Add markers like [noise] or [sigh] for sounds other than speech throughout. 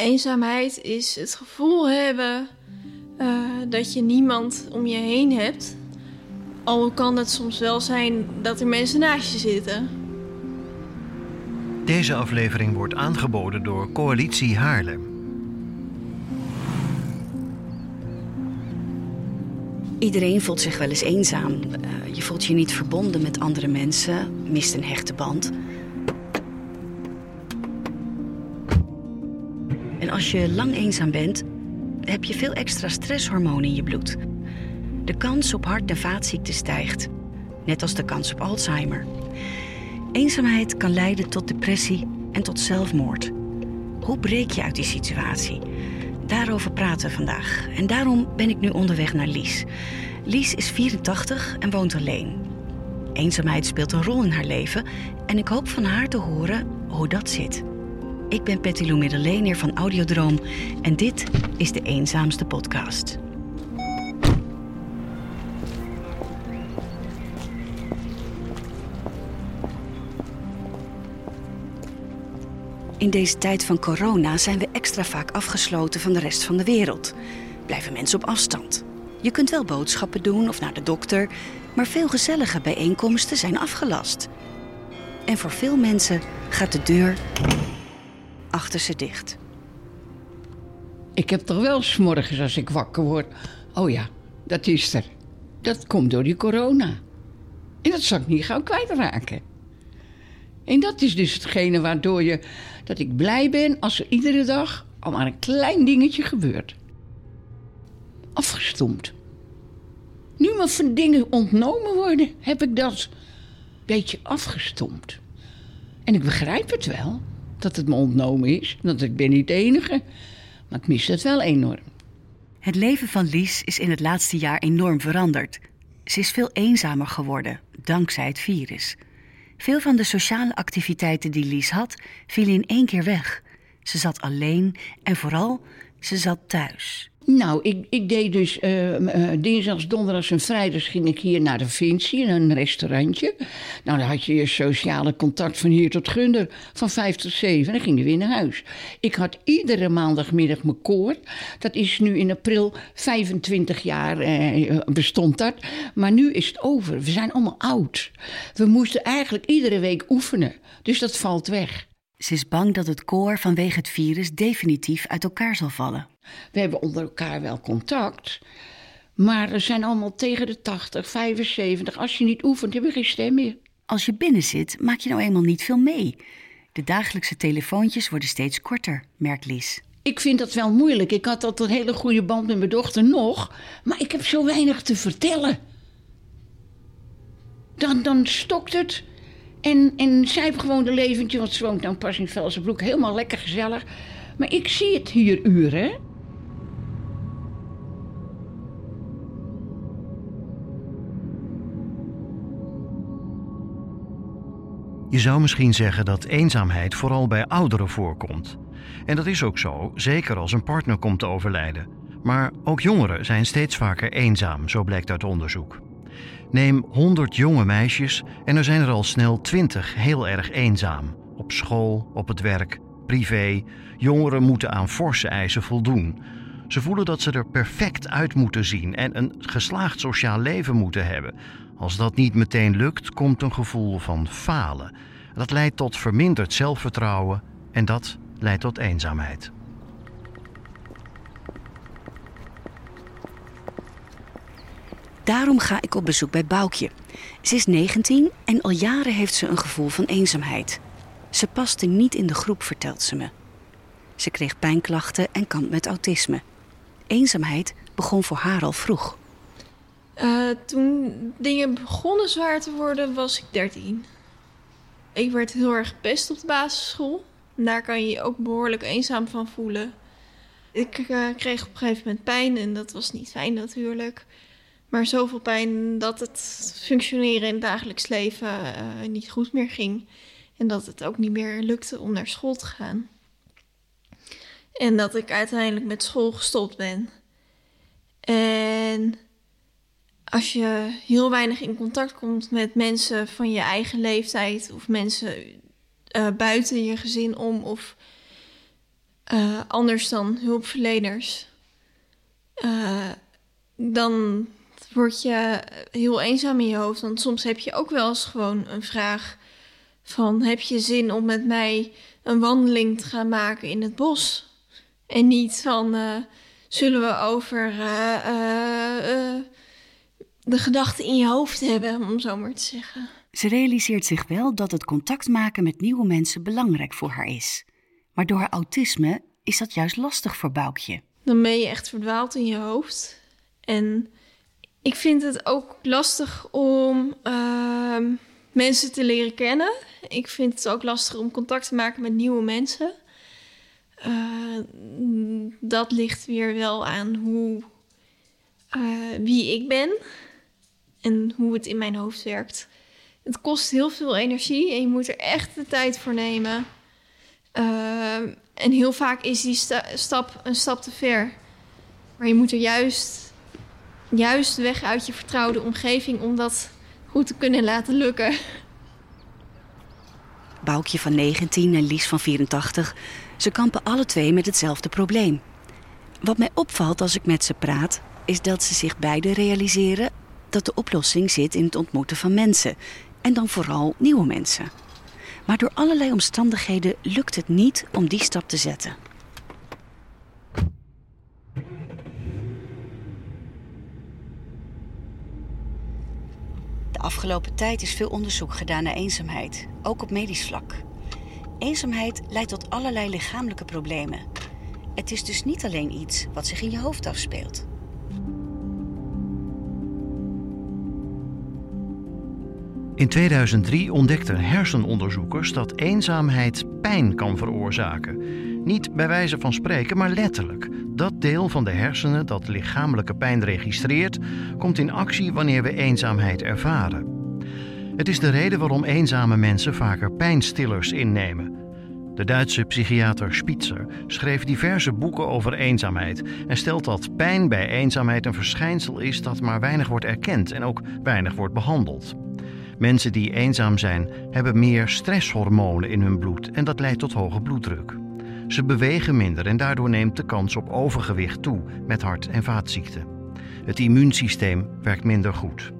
Eenzaamheid is het gevoel hebben uh, dat je niemand om je heen hebt. Al kan het soms wel zijn dat er mensen naast je zitten. Deze aflevering wordt aangeboden door Coalitie Haarlem. Iedereen voelt zich wel eens eenzaam. Uh, je voelt je niet verbonden met andere mensen, mist een hechte band. Als je lang eenzaam bent, heb je veel extra stresshormonen in je bloed. De kans op hart- en vaatziekten stijgt, net als de kans op Alzheimer. Eenzaamheid kan leiden tot depressie en tot zelfmoord. Hoe breek je uit die situatie? Daarover praten we vandaag. En daarom ben ik nu onderweg naar Lies. Lies is 84 en woont alleen. Eenzaamheid speelt een rol in haar leven en ik hoop van haar te horen hoe dat zit. Ik ben Petty Lou van Audiodroom en dit is de Eenzaamste Podcast. In deze tijd van corona zijn we extra vaak afgesloten van de rest van de wereld. Blijven mensen op afstand. Je kunt wel boodschappen doen of naar de dokter, maar veel gezellige bijeenkomsten zijn afgelast. En voor veel mensen gaat de deur achter ze dicht. Ik heb toch wel s'morgens als ik wakker word. Oh ja, dat is er. Dat komt door die corona. En dat zal ik niet gauw kwijtraken. En dat is dus hetgene waardoor je, dat ik blij ben als er iedere dag al maar een klein dingetje gebeurt. Afgestomd. Nu maar van dingen ontnomen worden, heb ik dat beetje afgestomd. En ik begrijp het wel dat het me ontnomen is. Want ik ben niet de enige. Maar ik mis het wel enorm. Het leven van Lies is in het laatste jaar enorm veranderd. Ze is veel eenzamer geworden, dankzij het virus. Veel van de sociale activiteiten die Lies had, vielen in één keer weg. Ze zat alleen en vooral, ze zat thuis. Nou, ik, ik deed dus uh, uh, dinsdags, donderdags en vrijdags ging ik hier naar de Vinci, een restaurantje. Nou, dan had je je sociale contact van hier tot Gunder, van vijf tot zeven. En dan ging weer naar huis. Ik had iedere maandagmiddag mijn koor. Dat is nu in april 25 jaar uh, bestond dat. Maar nu is het over. We zijn allemaal oud. We moesten eigenlijk iedere week oefenen. Dus dat valt weg. Ze is bang dat het koor vanwege het virus definitief uit elkaar zal vallen. We hebben onder elkaar wel contact. Maar er zijn allemaal tegen de 80, 75. Als je niet oefent, heb je geen stem meer. Als je binnen zit, maak je nou eenmaal niet veel mee. De dagelijkse telefoontjes worden steeds korter, merkt Lies. Ik vind dat wel moeilijk. Ik had altijd een hele goede band met mijn dochter nog. Maar ik heb zo weinig te vertellen. Dan, dan stokt het. En, en zij gewoon een leventje, want ze woont dan pas in Velsenbroek. Helemaal lekker gezellig. Maar ik zie het hier uren. Je zou misschien zeggen dat eenzaamheid vooral bij ouderen voorkomt. En dat is ook zo, zeker als een partner komt te overlijden. Maar ook jongeren zijn steeds vaker eenzaam, zo blijkt uit onderzoek. Neem 100 jonge meisjes en er zijn er al snel 20 heel erg eenzaam. Op school, op het werk, privé. Jongeren moeten aan forse eisen voldoen. Ze voelen dat ze er perfect uit moeten zien en een geslaagd sociaal leven moeten hebben. Als dat niet meteen lukt, komt een gevoel van falen. Dat leidt tot verminderd zelfvertrouwen en dat leidt tot eenzaamheid. Daarom ga ik op bezoek bij Boukje. Ze is 19 en al jaren heeft ze een gevoel van eenzaamheid. Ze paste niet in de groep, vertelt ze me. Ze kreeg pijnklachten en kampt met autisme. Eenzaamheid begon voor haar al vroeg. Uh, toen dingen begonnen zwaar te worden, was ik 13. Ik werd heel erg gepest op de basisschool. Daar kan je je ook behoorlijk eenzaam van voelen. Ik uh, kreeg op een gegeven moment pijn en dat was niet fijn natuurlijk. Maar zoveel pijn dat het functioneren in het dagelijks leven uh, niet goed meer ging. En dat het ook niet meer lukte om naar school te gaan. En dat ik uiteindelijk met school gestopt ben. En als je heel weinig in contact komt met mensen van je eigen leeftijd of mensen uh, buiten je gezin om of eh, anders dan hulpverleners, dan word je heel eenzaam in je hoofd. Want soms heb je ook wel eens gewoon een vraag van... heb je zin om met mij een wandeling te gaan maken in het bos? En niet van, uh, zullen we over de gedachten in je hoofd hebben, om zo maar te zeggen. Ze realiseert zich wel dat het contact maken met nieuwe mensen belangrijk voor haar is. Maar door haar autisme is dat juist lastig voor Boukje. Dan ben je echt verdwaald in je hoofd. En ik vind het ook lastig om uh, mensen te leren kennen. Ik vind het ook lastig om contact te maken met nieuwe mensen. Uh, dat ligt weer wel aan hoe, uh, wie ik ben en hoe het in mijn hoofd werkt. Het kost heel veel energie en je moet er echt de tijd voor nemen. Uh, en heel vaak is die sta stap een stap te ver. Maar je moet er juist, juist weg uit je vertrouwde omgeving om dat goed te kunnen laten lukken. Boukje van 19 en Lies van 84, ze kampen alle twee met hetzelfde probleem. Wat mij opvalt als ik met ze praat, is dat ze zich beide realiseren dat de oplossing zit in het ontmoeten van mensen. En dan vooral nieuwe mensen. Maar door allerlei omstandigheden lukt het niet om die stap te zetten. De afgelopen tijd is veel onderzoek gedaan naar eenzaamheid, ook op medisch vlak. Eenzaamheid leidt tot allerlei lichamelijke problemen. Het is dus niet alleen iets wat zich in je hoofd afspeelt. In 2003 ontdekten hersenonderzoekers dat eenzaamheid pijn kan veroorzaken. Niet bij wijze van spreken, maar letterlijk. Dat deel van de hersenen dat lichamelijke pijn registreert, komt in actie wanneer we eenzaamheid ervaren. Het is de reden waarom eenzame mensen vaker pijnstillers innemen. De Duitse psychiater Spitzer schreef diverse boeken over eenzaamheid en stelt dat pijn bij eenzaamheid een verschijnsel is dat maar weinig wordt erkend en ook weinig wordt behandeld. Mensen die eenzaam zijn, hebben meer stresshormonen in hun bloed en dat leidt tot hoge bloeddruk. Ze bewegen minder en daardoor neemt de kans op overgewicht toe met hart- en vaatziekten. Het immuunsysteem werkt minder goed.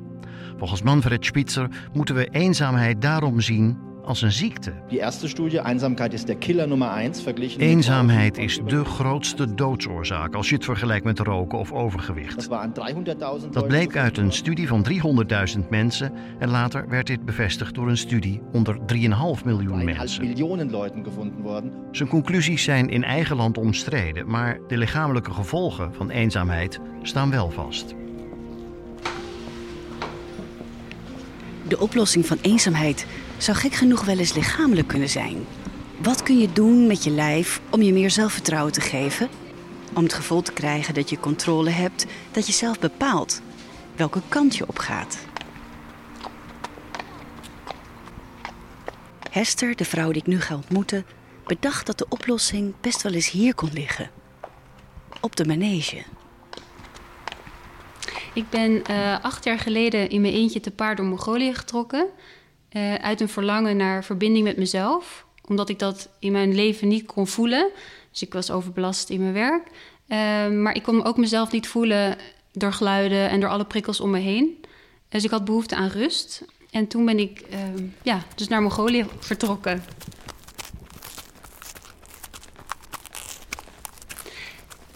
Volgens Manfred Spitzer moeten we eenzaamheid daarom zien als een ziekte. Die eerste studie, eenzaamheid is de killer nummer 1 verglichen. Eenzaamheid is de grootste doodsoorzaak als je het vergelijkt met roken of overgewicht. Dat bleek uit een studie van 300.000 mensen en later werd dit bevestigd door een studie onder 3,5 miljoen mensen. Zijn conclusies zijn in eigen land omstreden, maar de lichamelijke gevolgen van eenzaamheid staan wel vast. De oplossing van eenzaamheid zou gek genoeg wel eens lichamelijk kunnen zijn. Wat kun je doen met je lijf om je meer zelfvertrouwen te geven? Om het gevoel te krijgen dat je controle hebt, dat je zelf bepaalt welke kant je op gaat. Hester, de vrouw die ik nu ga ontmoeten, bedacht dat de oplossing best wel eens hier kon liggen. Op de manege. Ik ben uh, acht jaar geleden in mijn eentje te paard door Mongolië getrokken. Uh, uit een verlangen naar verbinding met mezelf. Omdat ik dat in mijn leven niet kon voelen. Dus ik was overbelast in mijn werk. Uh, maar ik kon ook mezelf niet voelen door geluiden en door alle prikkels om me heen. Dus ik had behoefte aan rust. En toen ben ik ja, dus naar Mongolië vertrokken.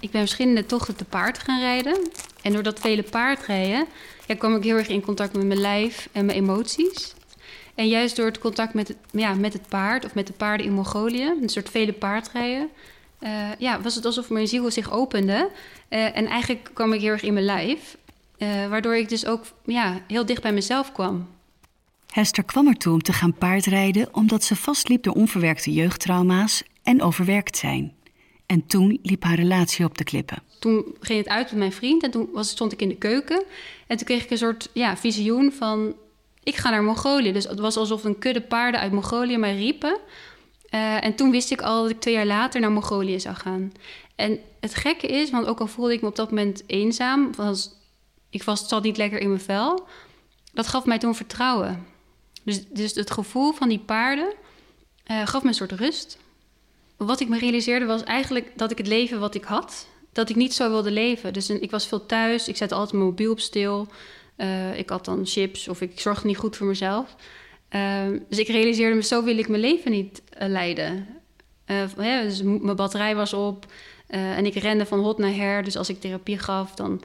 Ik ben verschillende tochten te paard gaan rijden. En door dat vele paardrijden ja, kwam ik heel erg in contact met mijn lijf en mijn emoties. En juist door het contact met het, ja, met het paard of met de paarden in Mongolië, een soort vele paardrijden, uh, ja, was het alsof mijn ziel zich opende. Uh, en eigenlijk kwam ik heel erg in mijn lijf, uh, waardoor ik dus ook ja, heel dicht bij mezelf kwam. Hester kwam ertoe om te gaan paardrijden omdat ze vastliep door onverwerkte jeugdtrauma's en overwerkt zijn. En toen liep haar relatie op de klippen. Toen ging het uit met mijn vriend en toen was, stond ik in de keuken. En toen kreeg ik een soort ja, visioen van... ik ga naar Mongolië. Dus het was alsof een kudde paarden uit Mongolië mij riepen. Uh, en toen wist ik al dat ik twee jaar later naar Mongolië zou gaan. En het gekke is, want ook al voelde ik me op dat moment eenzaam... Was, ik was, zat niet lekker in mijn vel... dat gaf mij toen vertrouwen. Dus, dus het gevoel van die paarden uh, gaf me een soort rust wat ik me realiseerde was eigenlijk dat ik het leven wat ik had, dat ik niet zo wilde leven. Dus ik was veel thuis, ik zette altijd mijn mobiel op stil. Uh, ik had dan chips of ik zorgde niet goed voor mezelf. Uh, dus ik realiseerde me, zo wil ik mijn leven niet uh, leiden. Ja, dus mijn batterij was op en ik rende van hot naar her. Dus als ik therapie gaf, dan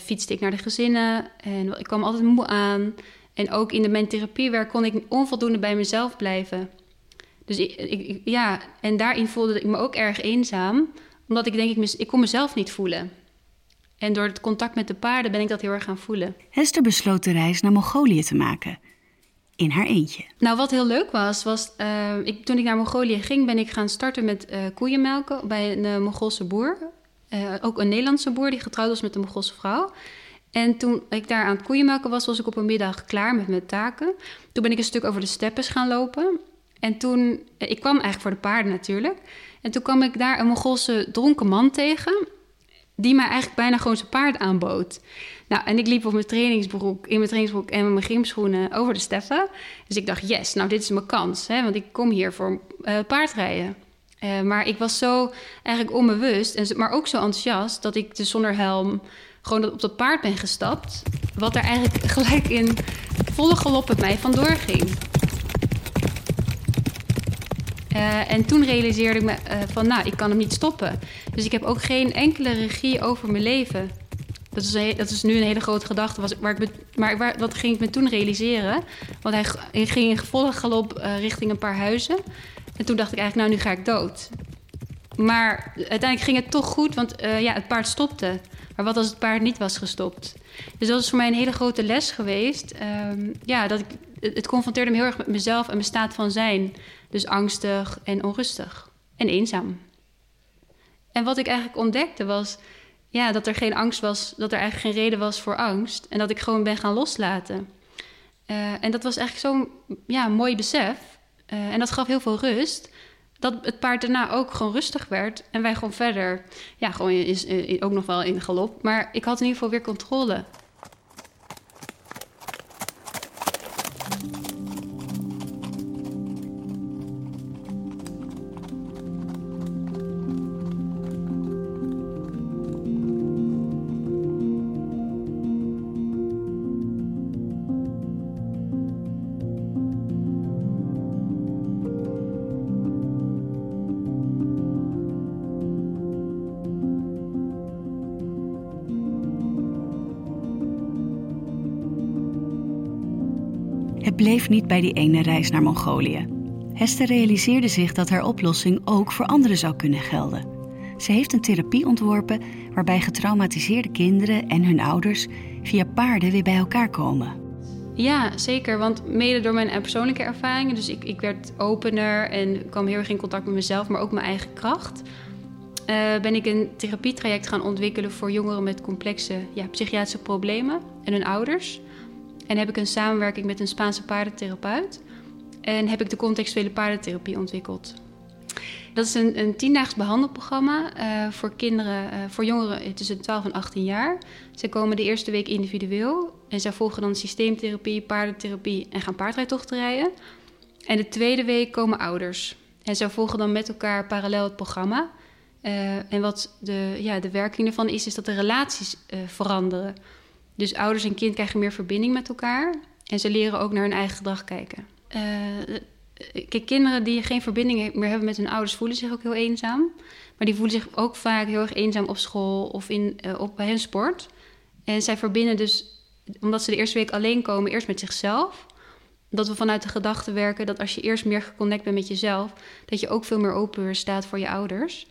fietste ik naar de gezinnen. En ik kwam altijd moe aan. En ook in de, mijn therapiewerk kon ik onvoldoende bij mezelf blijven. Dus ik, ja, en daarin voelde ik me ook erg eenzaam. Omdat ik denk, ik, ik kon mezelf niet voelen. En door het contact met de paarden ben ik dat heel erg gaan voelen. Hester besloot de reis naar Mongolië te maken. In haar eentje. Nou, wat heel leuk was, was uh, ik, toen ik naar Mongolië ging, ben ik gaan starten met uh, koeienmelken bij een uh, Mongoolse boer. ook een Nederlandse boer die getrouwd was met een Mongoolse vrouw. En toen ik daar aan het koeienmelken was, was ik op een middag klaar met mijn taken. Toen ben ik een stuk over de steppes gaan lopen. En toen, ik kwam eigenlijk voor de paarden natuurlijk. En toen kwam ik daar een Mongoolse dronken man tegen die mij eigenlijk bijna gewoon zijn paard aanbood. Nou, en ik liep op mijn trainingsbroek, in mijn trainingsbroek en met mijn gymschoenen over de steffen. Dus ik dacht, yes, nou dit is mijn kans, hè, want ik kom hier voor uh, paardrijden. Uh, maar ik was zo eigenlijk onbewust, en, maar ook zo enthousiast, dat ik dus zonder helm gewoon op dat paard ben gestapt. Wat er eigenlijk [laughs] gelijk in volle galop met mij vandoor ging. Uh, en toen realiseerde ik me uh, van, nou, ik kan hem niet stoppen. Dus ik heb ook geen enkele regie over mijn leven. Dat is, dat is nu een hele grote gedachte. Was, waar ik, maar waar, wat ging ik me toen realiseren? Want hij, ging in volle galop uh, richting een paar huizen. En toen dacht ik eigenlijk, nou, nu ga ik dood. Maar uiteindelijk ging het toch goed, want ja, het paard stopte. Maar wat als het paard niet was gestopt? Dus dat is voor mij een hele grote les geweest. Um, ja, dat ik, het confronteerde me heel erg met mezelf en mijn staat van zijn. Dus angstig en onrustig en eenzaam. En wat ik eigenlijk ontdekte was ja, dat er geen angst was, dat er eigenlijk geen reden was voor angst. En dat ik gewoon ben gaan loslaten. Uh, en dat was eigenlijk zo'n ja, mooi besef. Uh, en dat gaf heel veel rust. Dat het paard daarna ook gewoon rustig werd. En wij gewoon verder. Ja, gewoon is, is, ook nog wel in galop. Maar ik had in ieder geval weer controle. Het bleef niet bij die ene reis naar Mongolië. Hester realiseerde zich dat haar oplossing ook voor anderen zou kunnen gelden. Ze heeft een therapie ontworpen waarbij getraumatiseerde kinderen en hun ouders via paarden weer bij elkaar komen. Ja, zeker. Want mede door mijn persoonlijke ervaringen, dus ik, ik werd opener en kwam heel erg in contact met mezelf, maar ook mijn eigen kracht. Uh, ben ik een therapietraject gaan ontwikkelen voor jongeren met complexe ja, psychiatrische problemen en hun ouders. En heb ik een samenwerking met een Spaanse paardentherapeut. En heb ik de contextuele paardentherapie ontwikkeld. Dat is een, een tiendaags behandelprogramma uh, voor kinderen, uh, voor jongeren tussen 12 en 18 jaar. Zij komen de eerste week individueel en zij volgen dan systeemtherapie, paardentherapie en gaan paardrijtochten rijden. En de tweede week komen ouders. En zij volgen dan met elkaar parallel het programma. Uh, en wat de, ja, de werking ervan is, is dat de relaties veranderen. Dus ouders en kind krijgen meer verbinding met elkaar. En ze leren ook naar hun eigen gedrag kijken. Uh, kijk, kinderen die geen verbinding meer hebben met hun ouders voelen zich ook heel eenzaam. Maar die voelen zich ook vaak heel erg eenzaam op school of in, uh, op, bij hun sport. En zij verbinden dus, omdat ze de eerste week alleen komen, eerst met zichzelf. Dat we vanuit de gedachte werken dat als je eerst meer geconnect bent met jezelf, dat je ook veel meer open staat voor je ouders.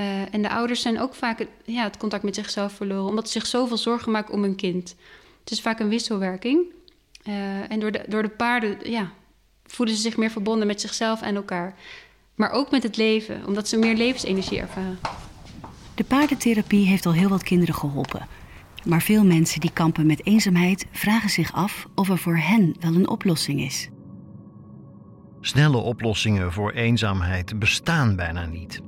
Uh, en de ouders zijn ook vaak het, ja, het contact met zichzelf verloren, omdat ze zich zoveel zorgen maken om hun kind. Het is vaak een wisselwerking. Uh, en door de, door de paarden ja, voelen ze zich meer verbonden met zichzelf en elkaar. Maar ook met het leven, omdat ze meer levensenergie ervaren. De paardentherapie heeft al heel wat kinderen geholpen. Maar veel mensen die kampen met eenzaamheid vragen zich af of er voor hen wel een oplossing is. Snelle oplossingen voor eenzaamheid bestaan bijna niet.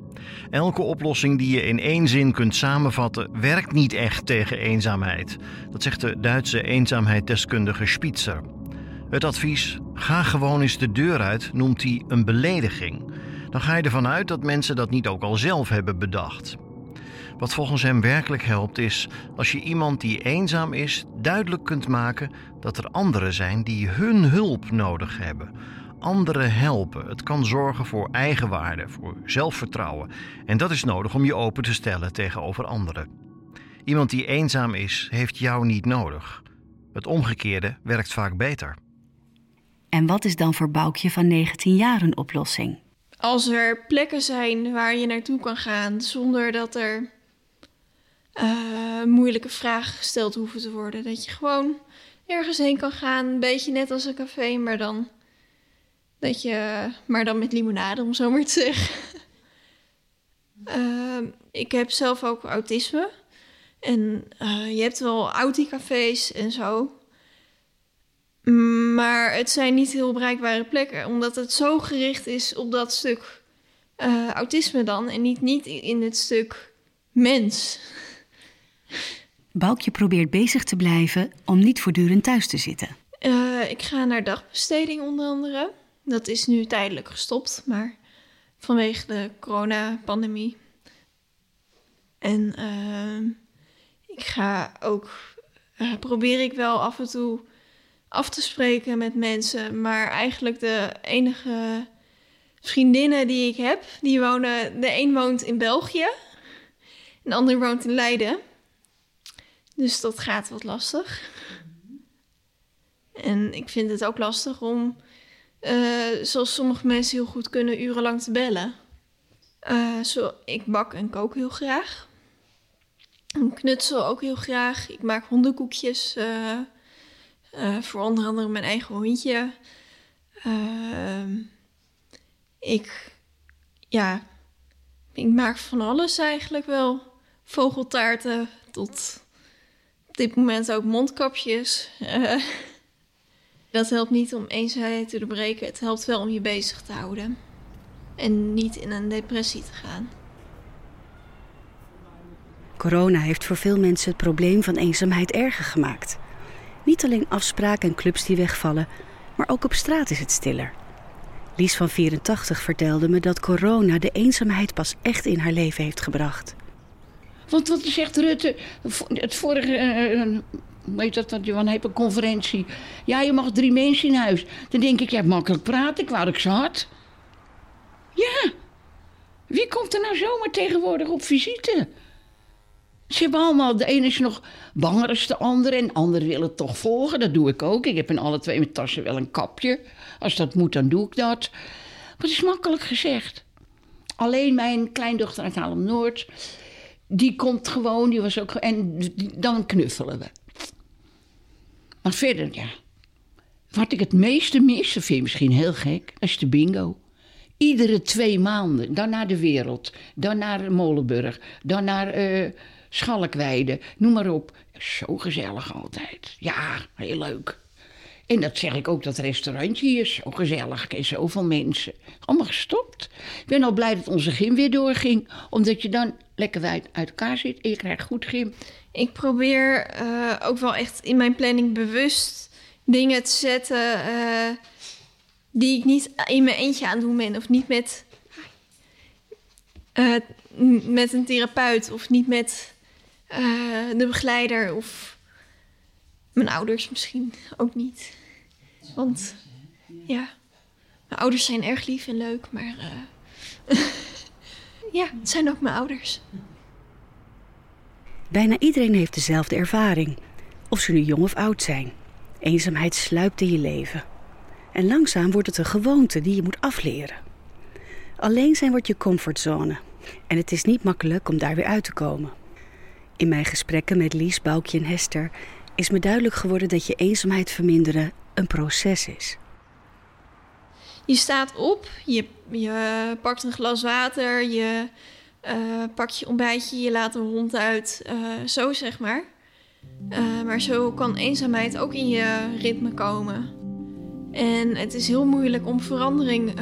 Elke oplossing die je in één zin kunt samenvatten, werkt niet echt tegen eenzaamheid. Dat zegt de Duitse eenzaamheidsdeskundige Spitzer. Het advies: ga gewoon eens de deur uit, noemt hij een belediging. dan ga je ervan uit dat mensen dat niet ook al zelf hebben bedacht. Wat volgens hem werkelijk helpt is als je iemand die eenzaam is duidelijk kunt maken dat er anderen zijn die hun hulp nodig hebben. Anderen helpen. Het kan zorgen voor eigenwaarde, voor zelfvertrouwen. En dat is nodig om je open te stellen tegenover anderen. Iemand die eenzaam is, heeft jou niet nodig. Het omgekeerde werkt vaak beter. En wat is dan voor Boukje van 19 jaar een oplossing? Als er plekken zijn waar je naartoe kan gaan zonder dat er uh, moeilijke vragen gesteld hoeven te worden. Dat je gewoon ergens heen kan gaan, een beetje net als een café, maar dan, dat je, maar dan met limonade, om zo maar te zeggen. uh, ik heb zelf ook autisme. En uh, je hebt wel audi-cafés en zo. Maar het zijn niet heel bereikbare plekken, omdat het zo gericht is op dat stuk uh, autisme dan en niet, niet in het stuk mens. Boukje probeert bezig te blijven om niet voortdurend thuis te zitten. Uh, ik ga naar dagbesteding onder andere. Dat is nu tijdelijk gestopt, maar vanwege de coronapandemie. En uh, ik ga ook, uh, probeer ik wel af en toe af te spreken met mensen. Maar eigenlijk de enige vriendinnen die ik heb, die wonen... De een woont in België en de ander woont in Leiden. Dus dat gaat wat lastig. En ik vind het ook lastig om, uh, zoals sommige mensen heel goed kunnen, urenlang te bellen. Uh, zo, ik bak en kook heel graag. Ik knutsel ook heel graag. Ik maak hondenkoekjes. Uh, voor onder andere mijn eigen hondje. Ik, ja, ik maak van alles eigenlijk wel. Vogeltaarten tot dit moment ook mondkapjes. Dat helpt niet om eenzaamheid te doorbreken. Het helpt wel om je bezig te houden. En niet in een depressie te gaan. Corona heeft voor veel mensen het probleem van eenzaamheid erger gemaakt. Niet alleen afspraken en clubs die wegvallen, maar ook op straat is het stiller. Lies van 84 vertelde me dat corona de eenzaamheid pas echt in haar leven heeft gebracht. Want wat zegt Rutte, het vorige, uh, weet dat, dat je van hebt een conferentie. Ja, je mag drie mensen in huis. Dan denk ik, ja, makkelijk praten, ik wou ik ze had. Ja, wie komt er nou zomaar tegenwoordig op visite? Ze hebben allemaal, de ene is nog banger dan de andere en de andere willen toch volgen. Dat doe ik ook. Ik heb in alle twee mijn tassen wel een kapje. Als dat moet, dan doe ik dat. Maar het is makkelijk gezegd. Alleen mijn kleindochter uit Haarlem-Noord die komt gewoon, die was ook. En dan knuffelen we. Maar verder, ja. Wat ik het meeste mis, dat vind je misschien heel gek, is de bingo. Iedere twee maanden. Dan naar de wereld. Dan naar Molenburg. Dan naar uh, Schalkweide. Noem maar op. Zo gezellig altijd. Ja, heel leuk. En dat zeg ik ook, dat restaurantje hier is zo gezellig. Ik ken zoveel mensen. Allemaal gestopt. Ik ben al blij dat onze gym weer doorging. Omdat je dan lekker uit, uit elkaar zit en je krijgt goed gym. Ik probeer uh, ook wel echt in mijn planning bewust dingen te zetten... Uh, die ik niet in mijn eentje aan het doen ben. Of niet met, uh, met een therapeut. Of niet met de begeleider. Of mijn ouders misschien ook niet. Want ja, mijn ouders zijn erg lief en leuk, maar uh, [laughs] ja, het zijn ook mijn ouders. Bijna iedereen heeft dezelfde ervaring, of ze nu jong of oud zijn. Eenzaamheid sluipt in je leven. En langzaam wordt het een gewoonte die je moet afleren. Alleen zijn wordt je comfortzone. En het is niet makkelijk om daar weer uit te komen. In mijn gesprekken met Lies, Boukje en Hester is me duidelijk geworden dat je eenzaamheid verminderen een proces is. Je staat op, je, je pakt een glas water, je uh, pakt je ontbijtje, je laat de hond uit, uh, zo zeg maar. Uh, maar zo kan eenzaamheid ook in je ritme komen. En het is heel moeilijk om verandering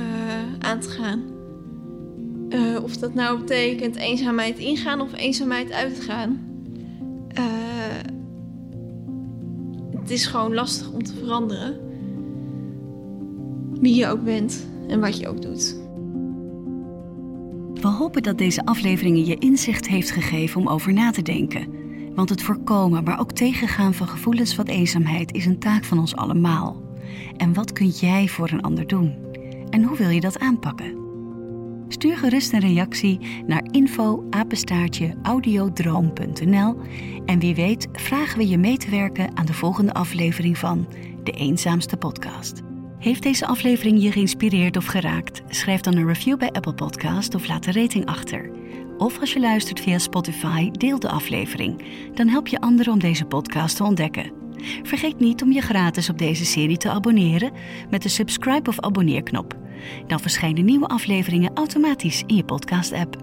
aan te gaan. of dat nou betekent eenzaamheid ingaan of eenzaamheid uitgaan het is gewoon lastig om te veranderen. Wie je ook bent en wat je ook doet. We hopen dat deze aflevering je inzicht heeft gegeven om over na te denken. Want het voorkomen, maar ook tegengaan van gevoelens van eenzaamheid is een taak van ons allemaal. En wat kun jij voor een ander doen? En hoe wil je dat aanpakken? Stuur gerust een reactie naar info audiodroom.nl en wie weet vragen we je mee te werken aan de volgende aflevering van De Eenzaamste Podcast. Heeft deze aflevering je geïnspireerd of geraakt? Schrijf dan een review bij Apple Podcast of laat een rating achter. Of als je luistert via Spotify, deel de aflevering. Dan help je anderen om deze podcast te ontdekken. Vergeet niet om je gratis op deze serie te abonneren met de subscribe of abonneerknop. Dan verschijnen nieuwe afleveringen automatisch in je podcast-app.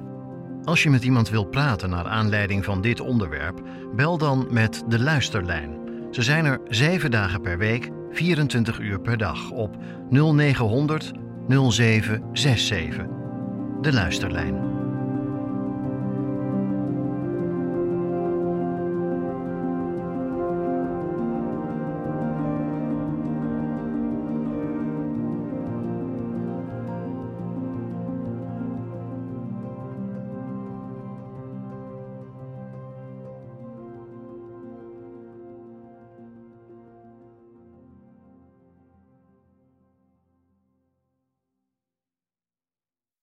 Als je met iemand wilt praten naar aanleiding van dit onderwerp, bel dan met de luisterlijn. Ze zijn er 7 dagen per week, 24 uur per dag op 0900 0767. De luisterlijn.